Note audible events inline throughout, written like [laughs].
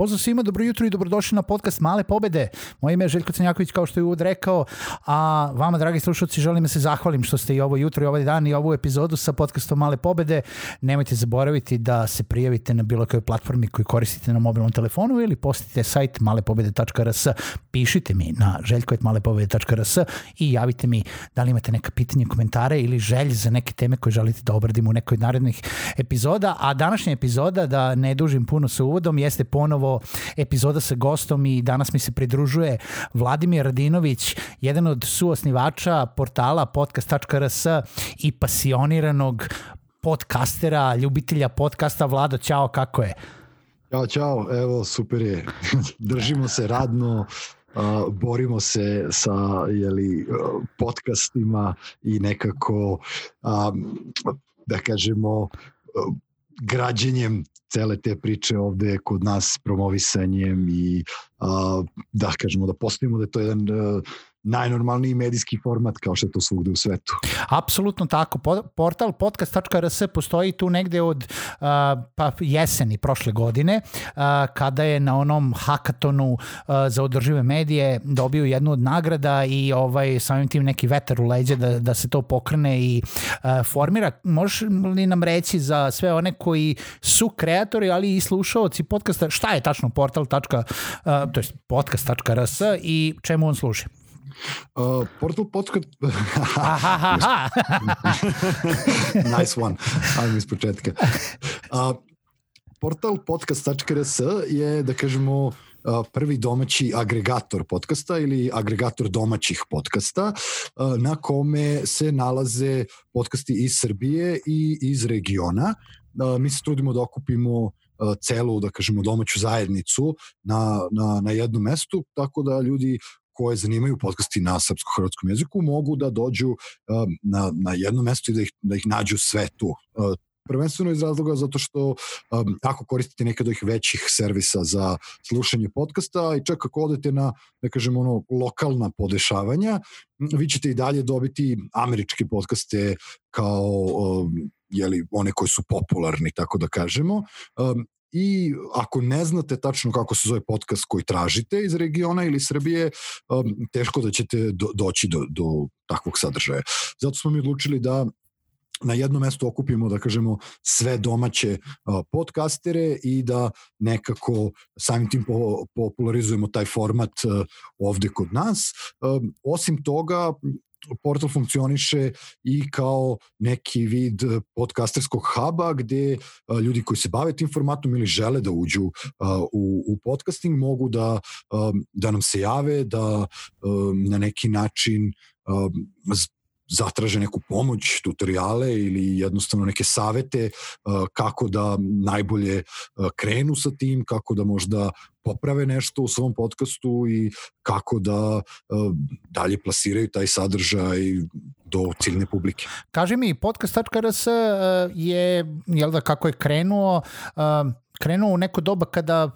Pozdrav svima, dobro jutro i dobrodošli na podcast Male pobede. Moje ime je Željko Cenjaković, kao što je uvod rekao, a vama, dragi slušalci, želim da se zahvalim što ste i ovo jutro i ovaj dan i ovu epizodu sa podcastom Male pobede. Nemojte zaboraviti da se prijavite na bilo kojoj platformi koju koristite na mobilnom telefonu ili postite sajt malepobede.rs. Pišite mi na željkojetmalepobede.rs i javite mi da li imate neka pitanja, komentare ili želje za neke teme koje želite da obradimo u nekoj narednih epizoda. A današnja epizoda, da ne dužim puno sa uvodom, jeste ponovo epizoda sa gostom i danas mi se pridružuje Vladimir Radinović, jedan od suosnivača portala podcast.rs i pasioniranog podcastera, ljubitelja podcasta. Vlado, čao, kako je? Ćao, čao, evo, super je. [laughs] Držimo se radno, Uh, borimo se sa jeli, podcastima i nekako um, da kažemo građenjem cele te priče ovde kod nas promovisanjem i a, da kažemo da postavimo da je to jedan a, najnormalniji medijski format kao što je to svugde u svetu. Apsolutno tako. Portal podcast.rs postoji tu negde od pa jeseni prošle godine kada je na onom hakatonu za održive medije dobio jednu od nagrada i ovaj samim tim neki vetar u leđe da, da se to pokrene i formira. Možeš li nam reći za sve one koji su kreatori, ali i slušaoci podcasta, šta je tačno portal. To je podcast.rs i čemu on služi? Uh, portal podcast... [laughs] nice one. Ajmo iz početka. Uh, portal podcast.rs je, da kažemo, uh, prvi domaći agregator podcasta ili agregator domaćih podcasta uh, na kome se nalaze podcasti iz Srbije i iz regiona. Mi se trudimo da okupimo celu, da kažemo, domaću zajednicu na, na, na jednom mestu, tako da ljudi koje zanimaju podcasti na srpsko-hrvatskom jeziku mogu da dođu uh, na, na jedno mesto i da ih, da ih nađu sve tu. Uh, prvenstveno iz razloga zato što um, ako koristite neka od ovih većih servisa za slušanje podcasta i čak ako odete na, da kažemo, ono, lokalna podešavanja, vi ćete i dalje dobiti američke podcaste kao um, jeli, one koji su popularni, tako da kažemo. Um, i ako ne znate tačno kako se zove podcast koji tražite iz regiona ili Srbije, um, teško da ćete do, doći do, do takvog sadržaja. Zato smo mi odlučili da na jednom mestu okupimo, da kažemo, sve domaće uh, podcastere i da nekako samim tim po, popularizujemo taj format uh, ovde kod nas. Um, osim toga, portal funkcioniše i kao neki vid podcasterskog huba gde ljudi koji se bave tim formatom ili žele da uđu u, u podcasting mogu da, da nam se jave, da na neki način zatraže neku pomoć, tutoriale ili jednostavno neke savete kako da najbolje krenu sa tim, kako da možda poprave nešto u svom podcastu i kako da dalje plasiraju taj sadržaj do ciljne publike. Kaži mi, podcast.rs je, jel da, kako je krenuo, krenuo u neko doba kada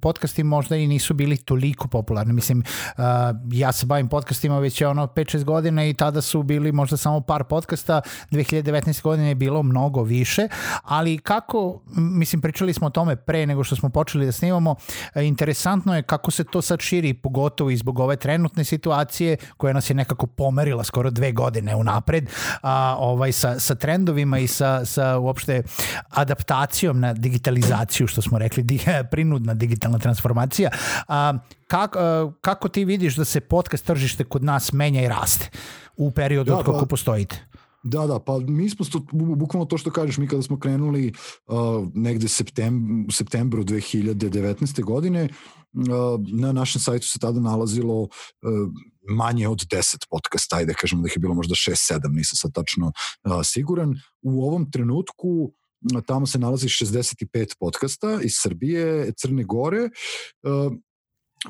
podcasti možda i nisu bili toliko popularni. Mislim, uh, ja se bavim podcastima već je ono 5-6 godina i tada su bili možda samo par podcasta, 2019. godine je bilo mnogo više, ali kako, mislim, pričali smo o tome pre nego što smo počeli da snimamo, interesantno je kako se to sad širi, pogotovo i zbog ove trenutne situacije koja nas je nekako pomerila skoro dve godine unapred, a, ovaj, sa, sa trendovima i sa, sa uopšte adaptacijom na digitalizaciju, što smo rekli, di, [laughs] prinudna digitalizacija digitalna transformacija. A, kako, a, kako ti vidiš da se podcast tržište kod nas menja i raste u periodu da, od kako pa, postojite? Da, da, pa mi smo sto, bukvalno to što kažeš, mi kada smo krenuli uh, negde septem, u septembru 2019. godine, uh, na našem sajtu se tada nalazilo uh, manje od 10 podcasta, ajde kažemo da ih je bilo možda 6-7, nisam sad tačno uh, siguran. U ovom trenutku tamo se nalazi 65 podcasta iz Srbije, Crne Gore,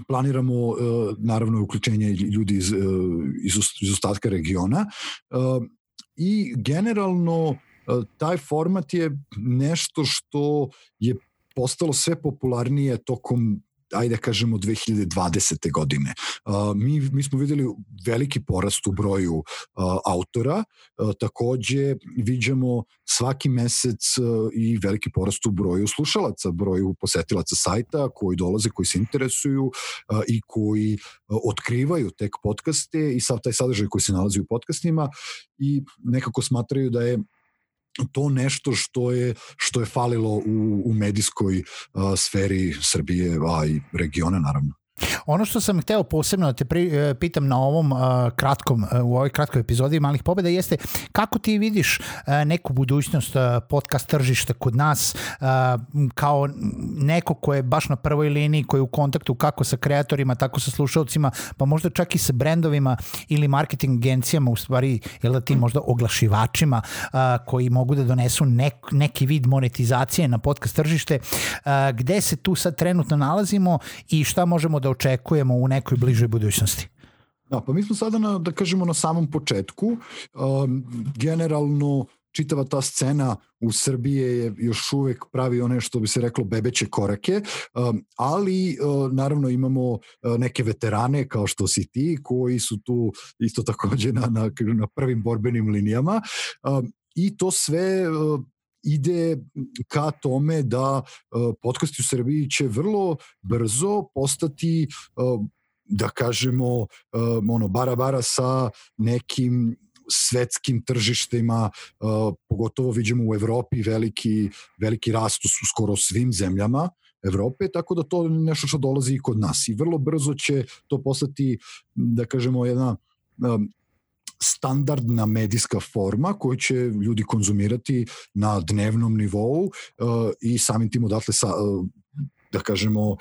planiramo naravno uključenje ljudi iz, iz, iz ostatka regiona. I generalno taj format je nešto što je postalo sve popularnije tokom ajde kažemo 2020. godine. Uh, mi, mi smo videli veliki porast u broju uh, autora, uh, takođe viđamo svaki mesec uh, i veliki porast u broju slušalaca, broju posetilaca sajta koji dolaze, koji se interesuju uh, i koji uh, otkrivaju tek podcaste i sav taj sadržaj koji se nalazi u podcastima i nekako smatraju da je to nešto što je što je falilo u, u medijskoj uh, sferi Srbije, a i regiona naravno. Ono što sam hteo posebno da te pri, e, pitam na ovom uh, kratkom, uh, u ovoj kratkoj epizodi Malih pobeda jeste kako ti vidiš uh, neku budućnost uh, podcast tržišta kod nas uh, kao neko ko je baš na prvoj liniji, koji je u kontaktu kako sa kreatorima, tako sa slušalcima, pa možda čak i sa brendovima ili marketing agencijama, u stvari, jel da ti možda oglašivačima uh, koji mogu da donesu nek, neki vid monetizacije na podcast tržište, uh, gde se tu sad trenutno nalazimo i šta možemo da očekujemo u nekoj bližoj budućnosti? Da, pa mi smo sada, na, da kažemo, na samom početku. Um, generalno, čitava ta scena u Srbiji je još uvek pravi one što bi se reklo bebeće korake, um, ali uh, naravno imamo uh, neke veterane kao što si ti koji su tu isto takođe na, na, na prvim borbenim linijama um, i to sve uh, ide ka tome da uh, podcasti u Srbiji će vrlo brzo postati uh, da kažemo uh, ono bara bara sa nekim svetskim tržištima, pogotovo vidimo u Evropi veliki, veliki rast u skoro svim zemljama Evrope, tako da to nešto što dolazi i kod nas. I vrlo brzo će to postati, da kažemo, jedna standardna medijska forma koju će ljudi konzumirati na dnevnom nivou uh, i samim tim odatle sa, uh, da kažemo um,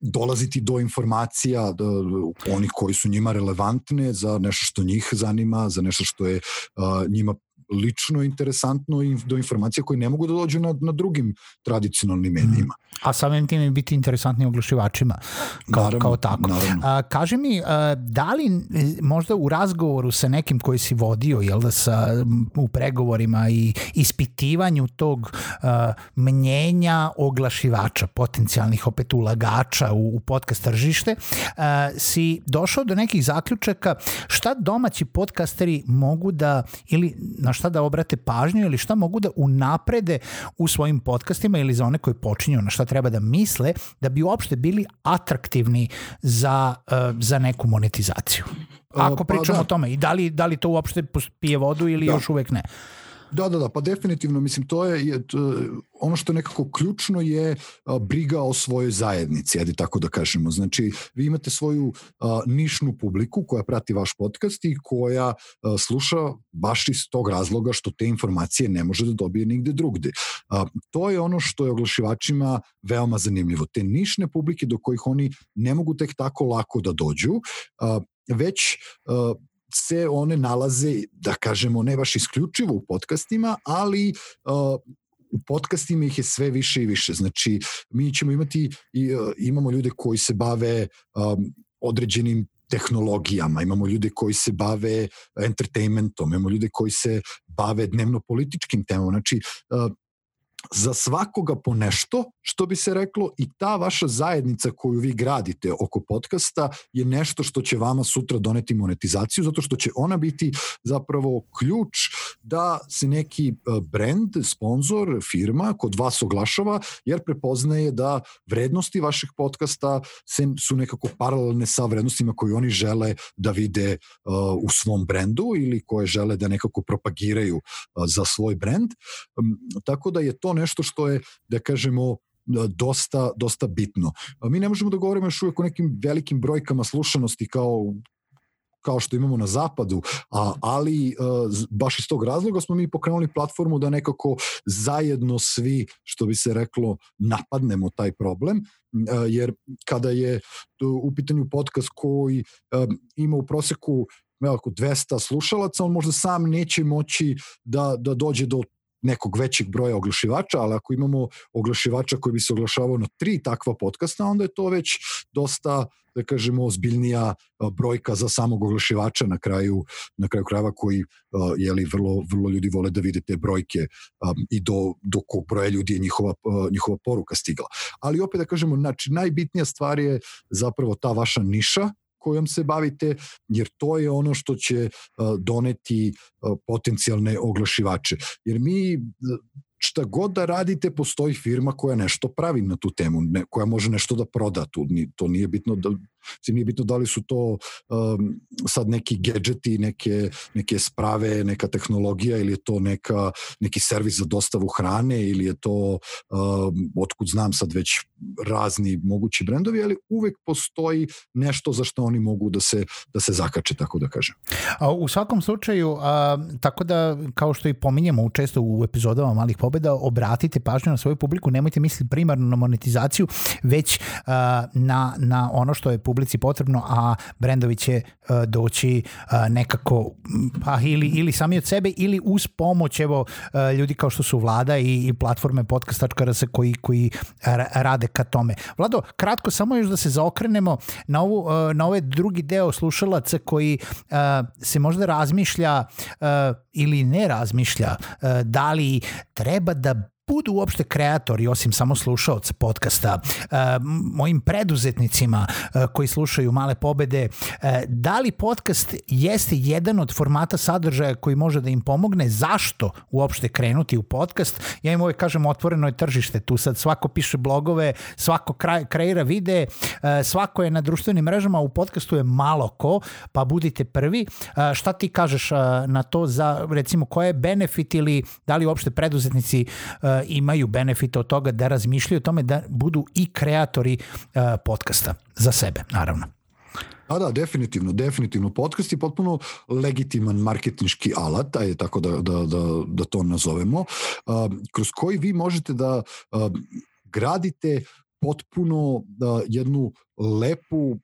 dolaziti do informacija do, onih koji su njima relevantne za nešto što njih zanima, za nešto što je uh, njima lično interesantno i do informacija koje ne mogu da dođu na, na drugim tradicionalnim mm. medijima. A samim tim je biti interesantni oglašivačima kao, naravno, kao tako. Naravno. A, kaži mi, a, da li možda u razgovoru sa nekim koji si vodio, jel da sa, u pregovorima i ispitivanju tog a, mnjenja oglašivača, potencijalnih opet ulagača u, u podcast tržište, a, si došao do nekih zaključaka šta domaći podcasteri mogu da, ili na šta da obrate pažnju ili šta mogu da unaprede u svojim podcastima ili za one koji počinju na šta treba da misle da bi uopšte bili atraktivni za, uh, za neku monetizaciju. Ako pa pričamo pa da. o tome i da li, da li to uopšte pije vodu ili da. još uvek ne. Da, da, da, pa definitivno, mislim, to je, je to, ono što je nekako ključno je a, briga o svojoj zajednici, ajde tako da kažemo. Znači, vi imate svoju a, nišnu publiku koja prati vaš podcast i koja a, sluša baš iz tog razloga što te informacije ne može da dobije nigde drugde. A, to je ono što je oglašivačima veoma zanimljivo. Te nišne publike do kojih oni ne mogu tek tako lako da dođu, a, već a, se one nalaze, da kažemo, ne baš isključivo u podcastima, ali uh, u podcastima ih je sve više i više. Znači, mi ćemo imati, i, uh, imamo ljude koji se bave um, određenim tehnologijama, imamo ljude koji se bave entertainmentom, imamo ljude koji se bave dnevno političkim temama. Znači, uh, za svakoga po nešto, što bi se reklo, i ta vaša zajednica koju vi gradite oko podcasta je nešto što će vama sutra doneti monetizaciju, zato što će ona biti zapravo ključ da se neki e, brand, sponsor, firma kod vas oglašava, jer prepoznaje da vrednosti vašeg podcasta su nekako paralelne sa vrednostima koje oni žele da vide uh, u svom brendu ili koje žele da nekako propagiraju uh, za svoj brend. Tako da je to nešto što je, da kažemo, dosta, dosta bitno. Mi ne možemo da govorimo još uvijek o nekim velikim brojkama slušanosti kao kao što imamo na zapadu, a, ali a, baš iz tog razloga smo mi pokrenuli platformu da nekako zajedno svi, što bi se reklo, napadnemo taj problem, a, jer kada je u pitanju podcast koji a, ima u proseku oko 200 slušalaca, on možda sam neće moći da, da dođe do nekog većeg broja oglašivača, ali ako imamo oglašivača koji bi se oglašavao na tri takva podcasta, onda je to već dosta da kažemo ozbiljnija brojka za samog oglašivača na kraju na kraju krajeva koji je li vrlo vrlo ljudi vole da vide te brojke i do do kog broja ljudi je njihova njihova poruka stigla. Ali opet da kažemo znači najbitnija stvar je zapravo ta vaša niša kojom se bavite, jer to je ono što će doneti potencijalne oglašivače. Jer mi šta god da radite, postoji firma koja nešto pravi na tu temu, ne, koja može nešto da proda tu. To nije bitno da nije bitno da li su to um, sad neki gadgeti, neke, neke sprave, neka tehnologija ili je to neka, neki servis za dostavu hrane ili je to, um, otkud znam sad već razni mogući brendovi, ali uvek postoji nešto za što oni mogu da se, da se zakače, tako da kažem. A, u svakom slučaju, a, tako da, kao što i pominjemo često u epizodama Malih pobeda, obratite pažnju na svoju publiku, nemojte misliti primarno na monetizaciju, već a, na, na ono što je publici potrebno, a brendovi će uh, doći uh, nekako pa ili, ili sami od sebe ili uz pomoć evo uh, ljudi kao što su Vlada i, i platforme podcast.rs koji, koji rade ka tome. Vlado, kratko samo još da se zaokrenemo na, ovu, na ovaj drugi deo slušalaca koji se možda razmišlja ili ne razmišlja da li treba da budu uopšte kreatori, osim samo slušaoca podcasta, e, mojim preduzetnicima e, koji slušaju male pobede, e, da li podcast jeste jedan od formata sadržaja koji može da im pomogne, zašto uopšte krenuti u podcast? Ja im uvek kažem otvoreno je tržište, tu sad svako piše blogove, svako kreira vide, svako je na društvenim mrežama, u podcastu je malo ko, pa budite prvi. Šta ti kažeš na to za, recimo, koje je benefit ili da li uopšte preduzetnici imaju benefit od toga da razmišljaju o tome da budu i kreatori uh, podcasta za sebe, naravno. Da, da, definitivno, definitivno. Podcast je potpuno legitiman marketinški alat, je tako da, da, da, da to nazovemo, uh, kroz koji vi možete da uh, gradite potpuno uh, jednu lepu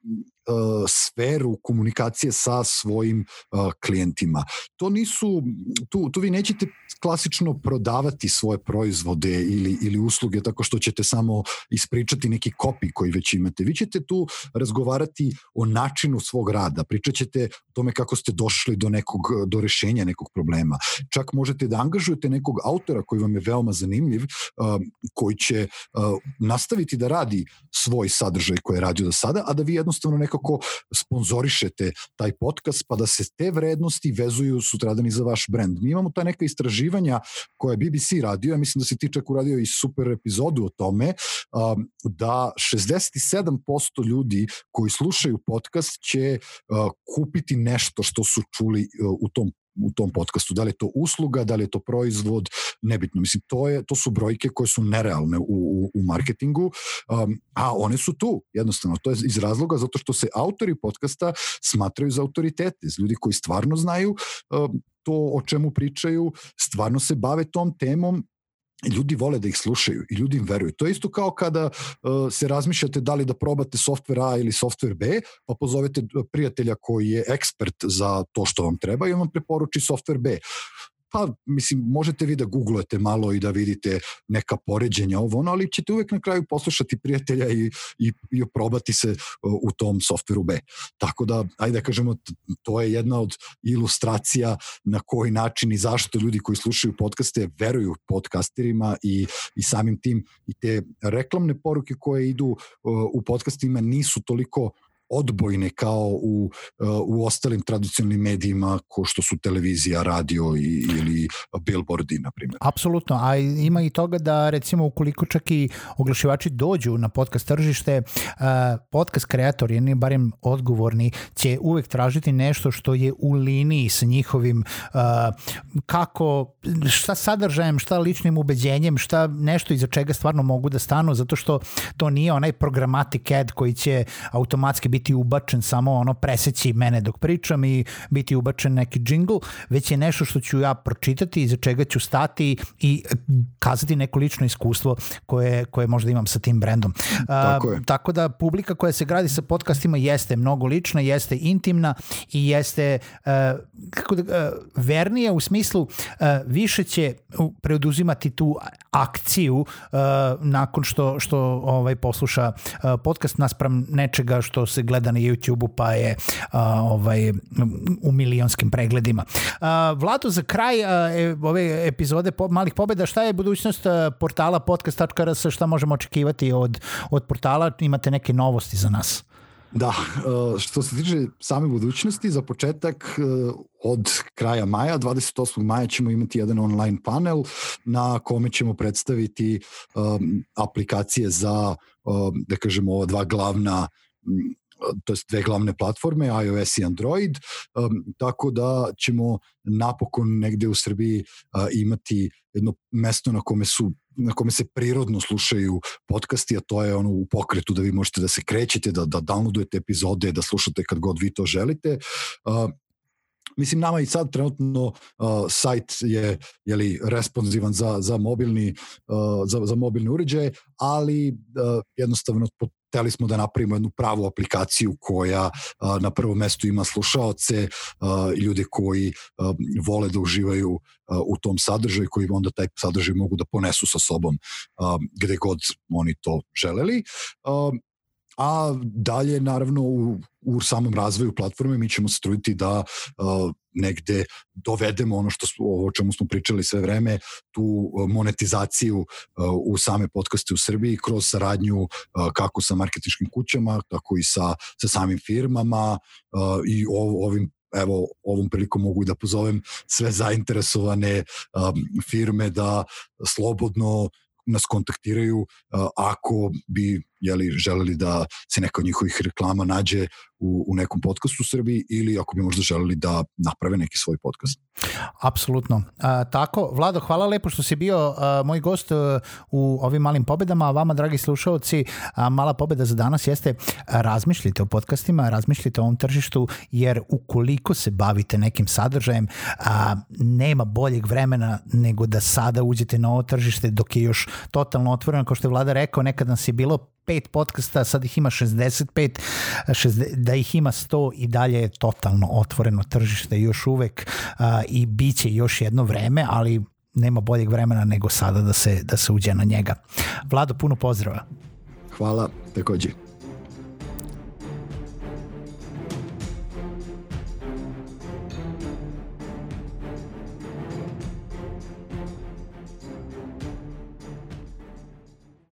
uh, sferu komunikacije sa svojim uh, klijentima. To nisu, tu, tu vi nećete klasično prodavati svoje proizvode ili, ili usluge tako što ćete samo ispričati neki kopi koji već imate. Vi ćete tu razgovarati o načinu svog rada, pričat ćete o tome kako ste došli do nekog, do rešenja nekog problema. Čak možete da angažujete nekog autora koji vam je veoma zanimljiv, uh, koji će uh, nastaviti da radi svoj sadržaj koji je do sada, a da vi jednostavno nekako sponzorišete taj podcast pa da se te vrednosti vezuju sutradan i za vaš brend. Mi imamo ta neka istraživanja koje je BBC radio, ja mislim da se ti čak uradio i super epizodu o tome, um, da 67% ljudi koji slušaju podcast će uh, kupiti nešto što su čuli uh, u tom u tom podcastu. Da li je to usluga, da li je to proizvod, nebitno. Mislim, to, je, to su brojke koje su nerealne u, u, u marketingu, um, a one su tu, jednostavno. To je iz razloga zato što se autori podcasta smatraju za autoritete, ljudi koji stvarno znaju um, to o čemu pričaju, stvarno se bave tom temom ljudi vole da ih slušaju i ljudi im veruju. To je isto kao kada uh, se razmišljate da li da probate software A ili software B, pa pozovete prijatelja koji je ekspert za to što vam treba i on vam preporuči software B pa mislim možete vi da googlujete malo i da vidite neka poređenja ovo ono, ali ćete uvek na kraju poslušati prijatelja i, i, i probati se u tom softveru B. Tako da, ajde da kažemo, to je jedna od ilustracija na koji način i zašto ljudi koji slušaju podcaste veruju podcasterima i, i samim tim i te reklamne poruke koje idu u podcastima nisu toliko odbojne kao u, u ostalim tradicionalnim medijima ko što su televizija, radio i, ili billboardi, na primjer. Apsolutno, a ima i toga da recimo ukoliko čak i oglašivači dođu na podcast tržište, podcast kreatori, jedni barem odgovorni, će uvek tražiti nešto što je u liniji sa njihovim kako, šta sadržajem, šta ličnim ubeđenjem, šta nešto iza čega stvarno mogu da stanu, zato što to nije onaj programatic ad koji će automatski biti biti ubačen samo ono preseći mene dok pričam i biti ubačen neki džingl, već je nešto što ću ja pročitati, iza čega ću stati i kazati neko lično iskustvo koje, koje možda imam sa tim brendom. Tako, je. tako da publika koja se gradi sa podcastima jeste mnogo lična, jeste intimna i jeste uh, kako da, uh, vernija u smislu uh, više će preoduzimati tu akciju uh, nakon što, što ovaj posluša uh, podcast naspram nečega što se gleda na YouTube-u pa je uh, ovaj u milionskim pregledima. Uh, Vlado, za kraj uh, ove epizode po, malih pobeda, šta je budućnost portala podcast.rs, šta možemo očekivati od, od portala? Imate neke novosti za nas? Da, što se tiče same budućnosti, za početak od kraja maja, 28. maja ćemo imati jedan online panel na kome ćemo predstaviti aplikacije za, da kažemo, ova dva glavna to jest dve glavne platforme, iOS i Android, um, tako da ćemo napokon negde u Srbiji uh, imati jedno mesto na kome su na kome se prirodno slušaju podcasti, a to je ono u pokretu da vi možete da se krećete, da, da downloadujete epizode, da slušate kad god vi to želite. Uh, Mislim, nama i sad trenutno uh, sajt je jeli, responsivan za, za, mobilni, uh, za, za mobilni uređaj, ali uh, jednostavno hteli smo da napravimo jednu pravu aplikaciju koja na prvom mestu ima slušaoce i ljude koji vole da uživaju u tom sadržaju koji onda taj sadržaj mogu da ponesu sa sobom gde god oni to želeli. A, dalje naravno u, u samom razvoju platforme mi ćemo se truditi da uh, negde dovedemo ono što smo, o čemu smo pričali sve vreme, tu monetizaciju uh, u same podcaste u Srbiji kroz saradnju uh, kako sa marketičkim kućama, tako i sa, sa samim firmama uh, i o, ovim evo ovom prilikom mogu da pozovem sve zainteresovane um, firme da slobodno nas kontaktiraju ako bi jeli, želeli da se neka od njihovih reklama nađe u, u nekom podcastu u Srbiji ili ako bi možda želeli da naprave neki svoj podcast. Apsolutno. A, tako, Vlado, hvala lepo što si bio a, moj gost a, u ovim malim pobedama, a vama, dragi slušalci, a, mala pobeda za danas jeste razmišljite o podcastima, razmišljite o ovom tržištu, jer ukoliko se bavite nekim sadržajem, a, nema boljeg vremena nego da sada uđete na ovo tržište dok je još totalno otvoreno, kao što je Vlada rekao, nekad nas je bilo pet podcasta, sad ih ima 65, 60, da ih ima 100 i dalje je totalno otvoreno tržište još uvek a, i bit će još jedno vreme, ali nema boljeg vremena nego sada da se, da se uđe na njega. Vlado, puno pozdrava. Hvala, takođe.